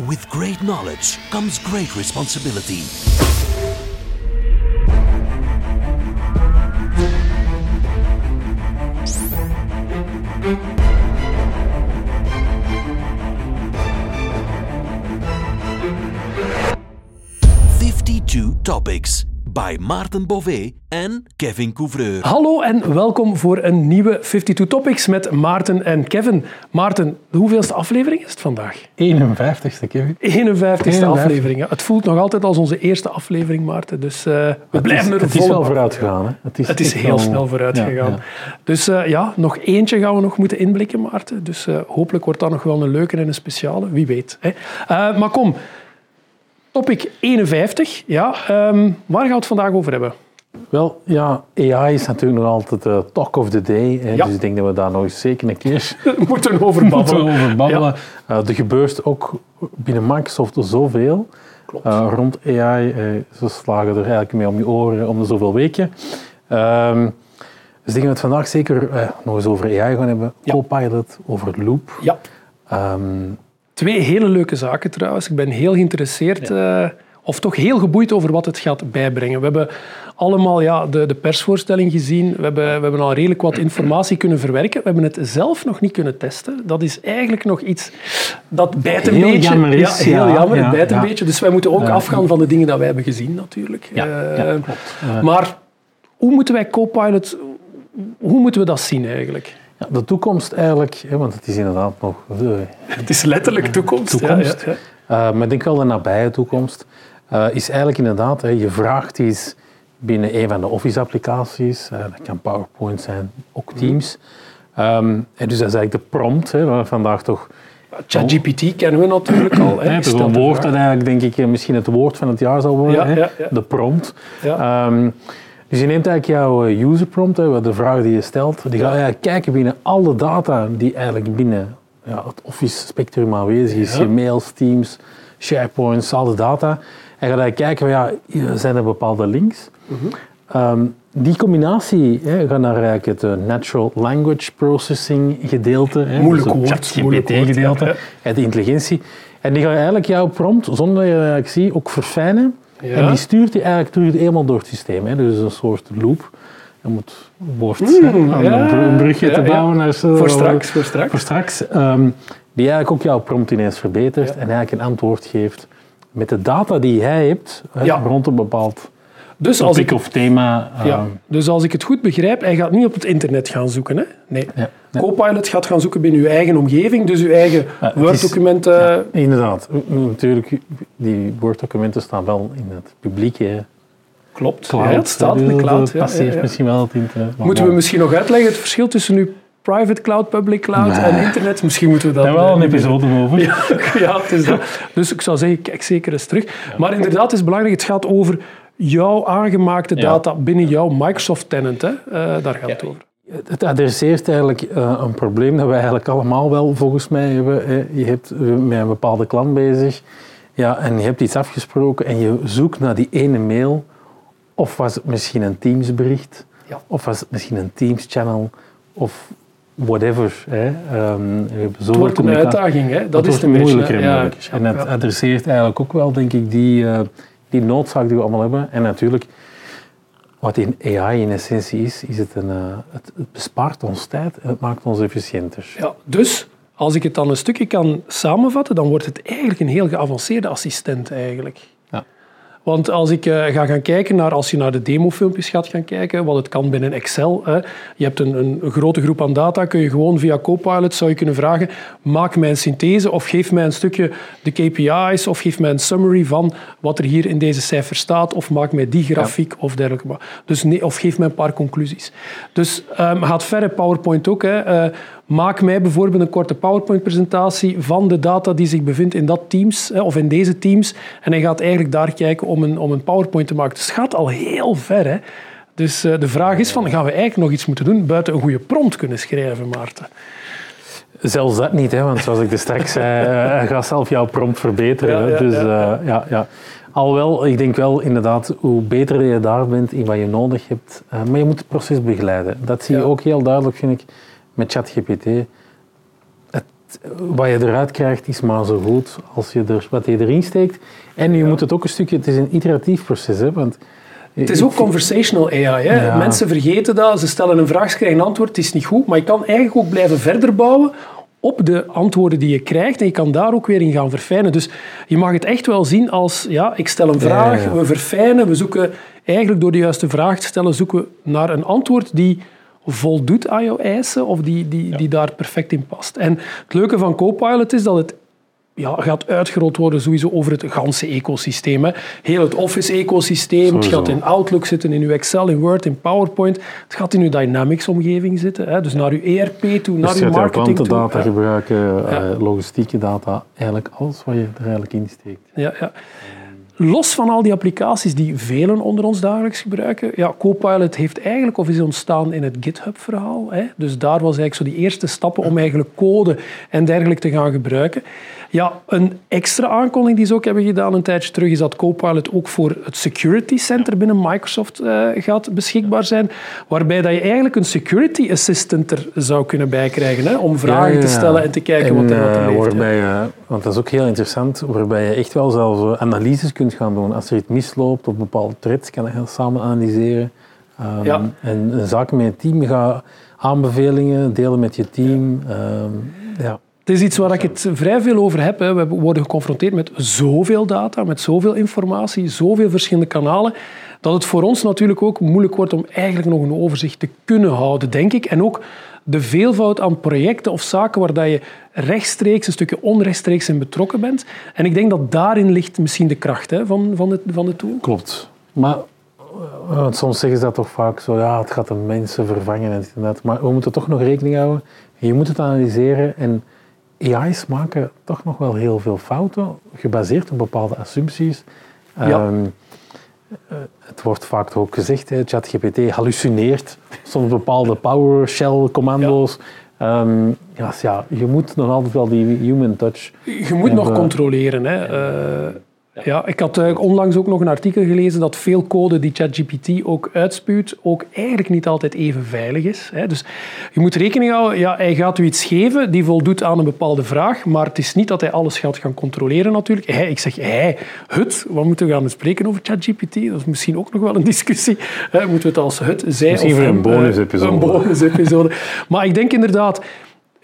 With great knowledge comes great responsibility. Fifty-two topics by Maarten Bové en Kevin Couvreur. Hallo en welkom voor een nieuwe 52 Topics met Maarten en Kevin. Maarten, de hoeveelste aflevering is het vandaag? 51ste, Kevin. 51ste aflevering. ja. Het voelt nog altijd als onze eerste aflevering, Maarten. Dus eh, we blijven er Het is wel vooruit gegaan. Hè? Het is, Het is heel wel- snel vooruit Ja, gegaan. ja. Dus eh, ja, nog eentje gaan we nog moeten inblikken, Maarten. Dus eh, hopelijk wordt dat nog wel een leuke en een speciale. Wie weet. Hè. Eh, maar kom, topic 51. Ja, ehm, waar gaan we het vandaag over hebben? Wel, ja, AI is natuurlijk nog altijd de talk of the day. Hè? Ja. Dus ik denk dat we daar nog eens zeker een keer moeten over moeten babbelen. over babbelen. Eh, er gebeurt ook binnen Microsoft zoveel eh, rond AI. eh, ze slagen er eigenlijk mee om je oren om de zoveel weken. Ehm, dus ik denk dat we het vandaag zeker eh, nog eens over AI gaan hebben. Ja. Copilot, over Loop. Ja. Ehm, Twee hele leuke zaken trouwens. Ik ben heel geïnteresseerd, eh, of toch heel geboeid over wat het gaat bijbrengen. We hebben allemaal ja, de, de persvoorstelling gezien. We hebben, we hebben al redelijk wat informatie kunnen verwerken. We hebben het zelf nog niet kunnen testen. Dat is eigenlijk nog iets dat bijt een Heel beetje. jammer is, ja, heel ja, jammer. ja, het bijt een ja. beetje. Dus wij moeten ook Ja. afgaan van de dingen die wij hebben gezien natuurlijk. Ja, ja, klopt. Eh, Maar hoe moeten wij Copilot... Hoe moeten we dat zien eigenlijk? Ja, de toekomst eigenlijk, hè, want het is inderdaad nog de Het is letterlijk toekomst. toekomst. ja, ja. Uh, maar ik denk wel de nabije toekomst. uh, is eigenlijk inderdaad, hè, je vraagt iets binnen een van de Office-applicaties. uh, dat kan PowerPoint zijn, ook Teams. Um, en dus dat is eigenlijk de prompt, hè, waar we vandaag toch... ChatGPT kennen we natuurlijk al. hè. Het is een woord dat eigenlijk, denk ik, eh, misschien het woord van het jaar zal worden. De prompt. Ja. Um, dus je neemt eigenlijk jouw eh, user prompt, de vraag die je stelt. Die gaat eigenlijk kijken binnen alle data die eigenlijk binnen ja, het Office spectrum aanwezig is. Je mails, Teams, SharePoints, al de data. En gaat eigenlijk kijken, van, ja, zijn er bepaalde links. Ehm, die combinatie hè, gaat naar eigenlijk het eh, Natural Language Processing gedeelte. Hè, Moeilijk dus woord, moeilijk ChatGPT-gedeelte. ja. de intelligentie. En die gaat eigenlijk jouw prompt, zonder dat je eigenlijk ziet, ook verfijnen. Ja. En die stuurt die eigenlijk terug helemaal door het systeem. Hè. Dus een soort loop. Je moet om Mm, ja. een br- een brugje te bouwen. naar zo- Voor straks, voor straks. Voor straks. ehm, die eigenlijk ook jouw prompt ineens verbetert. En eigenlijk een antwoord geeft met de data die jij hebt hè, rond een bepaald Dus als, ik, of thema. ja, ehm, dus als ik het goed begrijp, hij gaat niet op het internet gaan zoeken. Hè? Nee. ja. Copilot gaat gaan zoeken binnen uw eigen omgeving, dus uw eigen Word-documenten. Ja, inderdaad. Natuurlijk, die Word-documenten staan wel in het publieke Klopt, cloud. ja, het staat in de cloud. Passeert misschien wel het internet. Moeten we misschien nog uitleggen het verschil tussen uw private cloud, public cloud Nee. en internet? Misschien moeten we dat... Daar hebben we wel eh, een episode over. Ja, ja, het is dat. Dus ik zou zeggen, kijk zeker eens terug. Maar inderdaad, het is belangrijk, het gaat over jouw aangemaakte Ja. data binnen jouw Microsoft-tenant. hè. Eh, daar gaat het over. Het adresseert eigenlijk eh, een probleem dat wij eigenlijk allemaal wel volgens mij hebben. hè. Je hebt eh, met een bepaalde klant bezig ja, en je hebt iets afgesproken en je zoekt naar die ene mail. Of was het misschien een Teams-bericht, Ja. of was het misschien een Teams-channel, of whatever. Hè. Ehm, hebben Het wordt een communicatie. uitdaging, hè? dat, Dat, is beetje, moeilijker en ja, moeilijker. ja, en het adresseert eigenlijk ook wel, denk ik, die, eh, die noodzaak die we allemaal hebben. En natuurlijk, wat in AI in essentie is, is het, een, eh, het, bespaart ons tijd en het maakt ons efficiënter. Ja, dus als ik het dan een stukje kan samenvatten, dan wordt het eigenlijk een heel geavanceerde assistent eigenlijk. Want als ik eh, ga gaan kijken naar, als je naar de demofilmpjes gaat gaan kijken, wat het kan binnen Excel. Hè. Je hebt een, een, grote groep aan data, kun je gewoon via Copilot zou je kunnen vragen, maak mij een synthese of geef mij een stukje de KPI's of geef mij een summary van wat er hier in deze cijfer staat of maak mij die grafiek of dergelijke. Dus nee, of geef mij een paar conclusies. Dus ehm gaat verre PowerPoint ook. Hè. Eh, maak mij bijvoorbeeld een korte PowerPoint-presentatie van de data die zich bevindt in dat Teams of in deze Teams. En hij gaat eigenlijk daar kijken om een, om een PowerPoint te maken. Dus het gaat al heel ver. Hè. Dus eh, de vraag is van, gaan we eigenlijk nog iets moeten doen buiten een goede prompt kunnen schrijven, Maarten? Zelfs dat niet, hè, want zoals ik er straks zei, eh, gaat zelf jouw prompt verbeteren. Ja, dus ja, eh, ja, ja. Alhoewel, ik denk wel inderdaad, hoe beter je daar bent in wat je nodig hebt, maar je moet het proces begeleiden. Dat zie je ook heel duidelijk, vind ik, met ChatGPT. Het wat je eruit krijgt is maar zo goed als je er, wat je erin steekt. En je moet het ook een stukje, het is een iteratief proces, hè, want het is ook conversational AI. Hè? Ja. Mensen vergeten dat, ze stellen een vraag, ze krijgen een antwoord, het is niet goed, maar je kan eigenlijk ook blijven verder bouwen op de antwoorden die je krijgt en je kan daar ook weer in gaan verfijnen. Dus je mag het echt wel zien als, ja, ik stel een vraag, Ja, ja. we verfijnen, we zoeken eigenlijk door de juiste vraag te stellen, zoeken we naar een antwoord die voldoet aan jouw eisen of die, die, die daar perfect in past. En het leuke van Copilot is dat het ja, gaat uitgerold worden sowieso over het ganse ecosysteem. Hè. Heel het Office-ecosysteem. Het gaat in Outlook zitten, in uw Excel, in Word, in PowerPoint. Het gaat in uw Dynamics-omgeving zitten. Hè. Dus naar uw ERP toe, naar Dus uw gaat jouw marketing toe. Ja. gebruiken, eh, logistieke data, eigenlijk alles wat je er eigenlijk in steekt. Ja, ja. Los van al die applicaties die velen onder ons dagelijks gebruiken, ja, Copilot heeft eigenlijk of is ontstaan in het GitHub-verhaal. Dus daar was eigenlijk zo die eerste stappen om eigenlijk code en dergelijke te gaan gebruiken. Ja, een extra aankondiging die ze ook hebben gedaan een tijdje terug is dat Copilot ook voor het Security Center binnen Microsoft eh, gaat beschikbaar zijn, waarbij dat je eigenlijk een security assistant er zou kunnen bij krijgen, hè, om vragen Ja, te stellen en te kijken En, wat er, wat eh, leeft. waarbij je, want dat is ook heel interessant, waarbij je echt wel zelfs eh, analyses kunt gaan doen. Als er iets misloopt op bepaalde threads, kan je dat samen analyseren. Ehm, Ja. En een zaak met je team, ga aanbevelingen delen met je team. Ehm, ja. Het is iets waar ik het vrij veel over heb. Hè. We worden geconfronteerd met zoveel data, met zoveel informatie, zoveel verschillende kanalen, dat het voor ons natuurlijk ook moeilijk wordt om eigenlijk nog een overzicht te kunnen houden, denk ik. En ook de veelvoud aan projecten of zaken waar dat je rechtstreeks, een stukje onrechtstreeks in betrokken bent. En ik denk dat daarin ligt misschien de kracht hè, van, van, de, van de tool. Klopt. Maar eh, want soms zeggen ze dat toch vaak zo, ja, het gaat de mensen vervangen en dat. Maar we moeten toch nog rekening houden. Je moet het analyseren en AI's maken toch nog wel heel veel fouten, gebaseerd op bepaalde assumpties. Ja. Ehm, eh, het wordt vaak ook gezegd, ChatGPT hallucineert soms bepaalde PowerShell-commando's. Ehm, ja, dus ja, je moet nog altijd wel die human touch Je moet nog controleren. Hè. Eh, ja, ik had eh, onlangs ook nog een artikel gelezen dat veel code die ChatGPT ook uitspuwt, ook eigenlijk niet altijd even veilig is. Dus je moet rekening houden, ja, hij gaat u iets geven die voldoet aan een bepaalde vraag, maar het is niet dat hij alles gaat gaan controleren natuurlijk. Hij, ik zeg hij, het, wat moeten we gaan bespreken over ChatGPT? Dat is misschien ook nog wel een discussie. Moeten we het als het, zij Misschien of een eh, bonusepisode. Een bonusepisode. Maar ik denk inderdaad,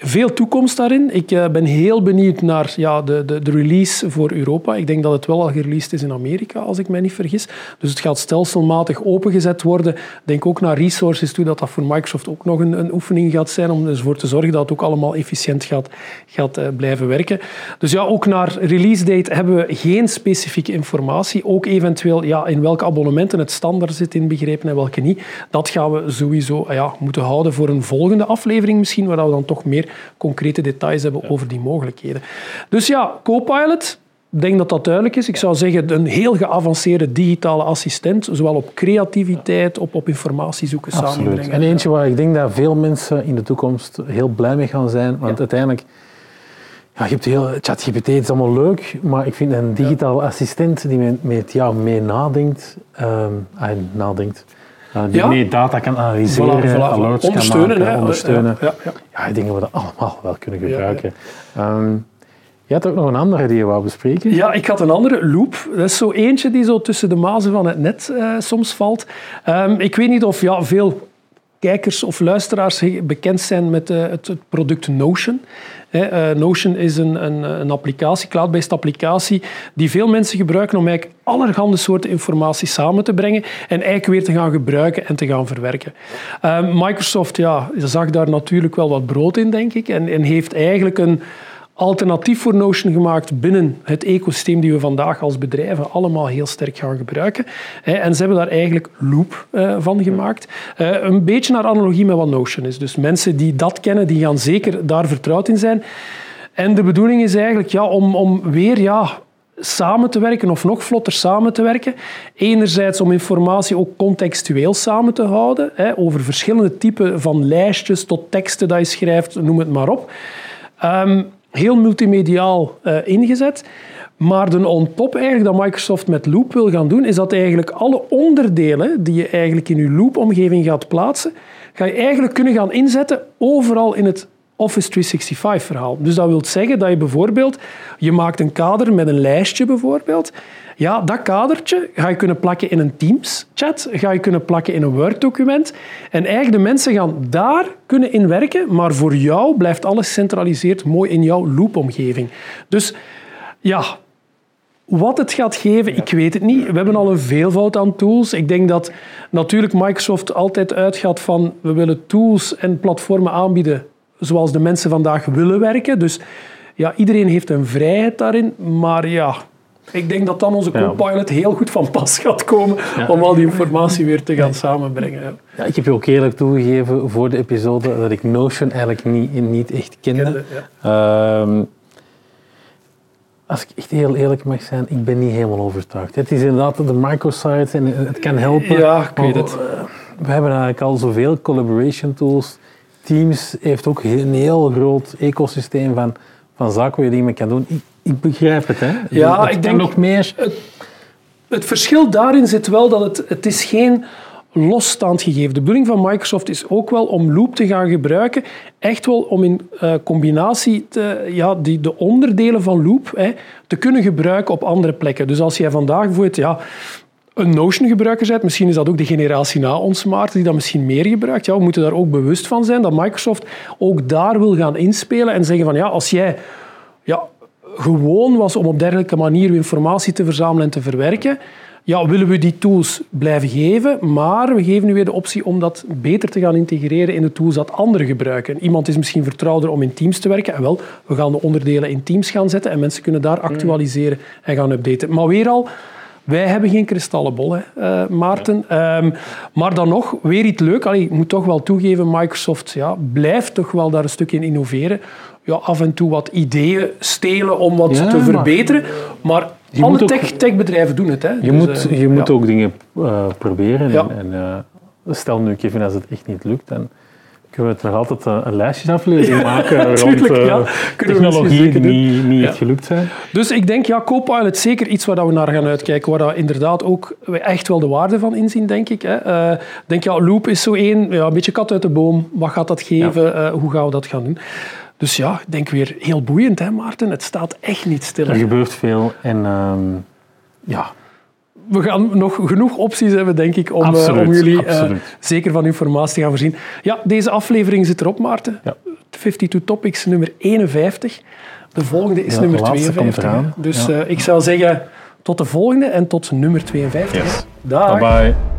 veel toekomst daarin. Ik eh, ben heel benieuwd naar ja, de, de, de release voor Europa. Ik denk dat het wel al gereleased is in Amerika, als ik mij niet vergis. Dus het gaat stelselmatig opengezet worden. Denk ook naar resources toe dat dat voor Microsoft ook nog een, een oefening gaat zijn om ervoor te zorgen dat het ook allemaal efficiënt gaat, gaat eh, blijven werken. Dus ja, ook naar release date hebben we geen specifieke informatie. Ook eventueel ja, in welke abonnementen het standaard zit inbegrepen en welke niet. Dat gaan we sowieso ja, moeten houden voor een volgende aflevering misschien, waar we dan toch meer concrete details hebben over die mogelijkheden. Dus ja, Copilot, ik denk dat dat duidelijk is. Ik zou zeggen, een heel geavanceerde digitale assistent, zowel op creativiteit, op, op informatie zoeken, Absoluut. samenbrengen. En eentje waar ik denk dat veel mensen in de toekomst heel blij mee gaan zijn. Want uiteindelijk, ja, je hebt heel, ChatGPT is allemaal leuk, maar ik vind een digitale assistent die met, met jou mee nadenkt, ehm, ah, nadenkt die Ja. mee data kan analyseren, Voilà, voilà, voilà. alerts Ondersteunen, kan maken, hè. ondersteunen. Ja, ja, Ja, ik denk dat we dat allemaal wel kunnen gebruiken. Ehm, je had ook nog een andere die je wou bespreken. Ja, ik had een andere loop. Dat is zo eentje die zo tussen de mazen van het net eh, soms valt. Ehm, ik weet niet of ja, veel kijkers of luisteraars bekend zijn met eh, het, product Notion. Eh, Notion is een, een, een applicatie, cloud-based applicatie, die veel mensen gebruiken om eigenlijk allerhande soorten informatie samen te brengen en eigenlijk weer te gaan gebruiken en te gaan verwerken. Ehm, Microsoft ja, zag daar natuurlijk wel wat brood in, denk ik, en, en heeft eigenlijk een alternatief voor Notion gemaakt binnen het ecosysteem die we vandaag als bedrijven allemaal heel sterk gaan gebruiken. En ze hebben daar eigenlijk Loop eh, van gemaakt. Eh, Een beetje naar analogie met wat Notion is. Dus mensen die dat kennen, die gaan zeker daar vertrouwd in zijn. En de bedoeling is eigenlijk ja, om, om weer ja, samen te werken of nog vlotter samen te werken. Enerzijds om informatie ook contextueel samen te houden, hè, over verschillende typen van lijstjes tot teksten dat je schrijft, noem het maar op. Ehm, heel multimediaal eh, ingezet. Maar de on-top eigenlijk dat Microsoft met Loop wil gaan doen, is dat eigenlijk alle onderdelen die je eigenlijk in je Loop-omgeving gaat plaatsen, ga je eigenlijk kunnen gaan inzetten overal in het Office 365 verhaal. Dus dat wil zeggen dat je bijvoorbeeld, je maakt een kader met een lijstje bijvoorbeeld. Ja, dat kadertje ga je kunnen plakken in een Teams-chat, ga je kunnen plakken in een Word-document. En eigenlijk de mensen gaan daar kunnen in werken, maar voor jou blijft alles gecentraliseerd mooi in jouw loopomgeving. Dus ja, wat het gaat geven, ik weet het niet. We hebben al een veelvoud aan tools. Ik denk dat natuurlijk Microsoft altijd uitgaat van we willen tools en platformen aanbieden zoals de mensen vandaag willen werken. Dus ja, iedereen heeft een vrijheid daarin. Maar ja, ik denk dat dan onze Copilot heel goed van pas gaat komen om al die informatie weer te gaan samenbrengen. Ja, ik heb je ook eerlijk toegegeven voor de episode dat ik Notion eigenlijk niet, niet echt kende. kende ehm, als ik echt heel eerlijk mag zijn, ik ben niet helemaal overtuigd. Het is inderdaad de microsite en het kan helpen. Ja, ik weet het. We hebben eigenlijk al zoveel collaboration tools. Teams heeft ook een heel groot ecosysteem van, van zaken waar je dingen mee kan doen. Ik, ik begrijp het, hè. Ja, ik denk nog meer... Het, het, verschil daarin zit wel dat het, het is geen losstaand gegeven. De bedoeling van Microsoft is ook wel om Loop te gaan gebruiken, echt wel om in uh, combinatie te, ja, die, de onderdelen van Loop hè, te kunnen gebruiken op andere plekken. Dus als jij vandaag bijvoorbeeld ja, een Notion-gebruiker bent, misschien is dat ook de generatie na ons, Maarten, die dat misschien meer gebruikt. Ja, we moeten daar ook bewust van zijn dat Microsoft ook daar wil gaan inspelen en zeggen van ja, als jij ja, gewoon was om op dergelijke manier informatie te verzamelen en te verwerken, ja, willen we die tools blijven geven, maar we geven nu weer de optie om dat beter te gaan integreren in de tools dat anderen gebruiken. Iemand is misschien vertrouwder om in Teams te werken. En wel, we gaan de onderdelen in Teams gaan zetten en mensen kunnen daar actualiseren en gaan updaten. Maar weer al, wij hebben geen kristallenbol, hè, uh, Maarten. Ehm, maar dan nog, weer iets leuk. Allee, ik moet toch wel toegeven, Microsoft ja, blijft toch wel daar een stukje in innoveren. Ja, af en toe wat ideeën stelen om wat te verbeteren. Maar je Alle tech, techbedrijven doen het. Hè. Je dus, moet, eh, je moet ook dingen uh, proberen. En, en stel nu, Kevin, als het echt niet lukt, dan kunnen we het nog altijd een, een lijstjesaflevering maken rond ja, technologieën die niet, niet echt gelukt zijn. Dus ik denk, ja, Copilot is zeker iets waar we naar gaan uitkijken, waar we inderdaad ook echt wel de waarde van inzien, denk ik. Hè. denk, ja, Loop is zo één, ja, een beetje kat uit de boom. Wat gaat dat geven? hoe gaan we dat gaan doen? Dus ja, ik denk weer heel boeiend, hè, Maarten? Het staat echt niet stil. Er gebeurt veel en ehm, ja. We gaan nog genoeg opties hebben, denk ik, om, uh, om jullie uh, zeker van informatie te gaan voorzien. Ja, deze aflevering zit erop, Maarten. Ja. 52 Topics nummer 51. De volgende is nummer 52. Dus ja. uh, ik zou zeggen, tot de volgende en tot nummer 52. Yes. Dag. Bye bye.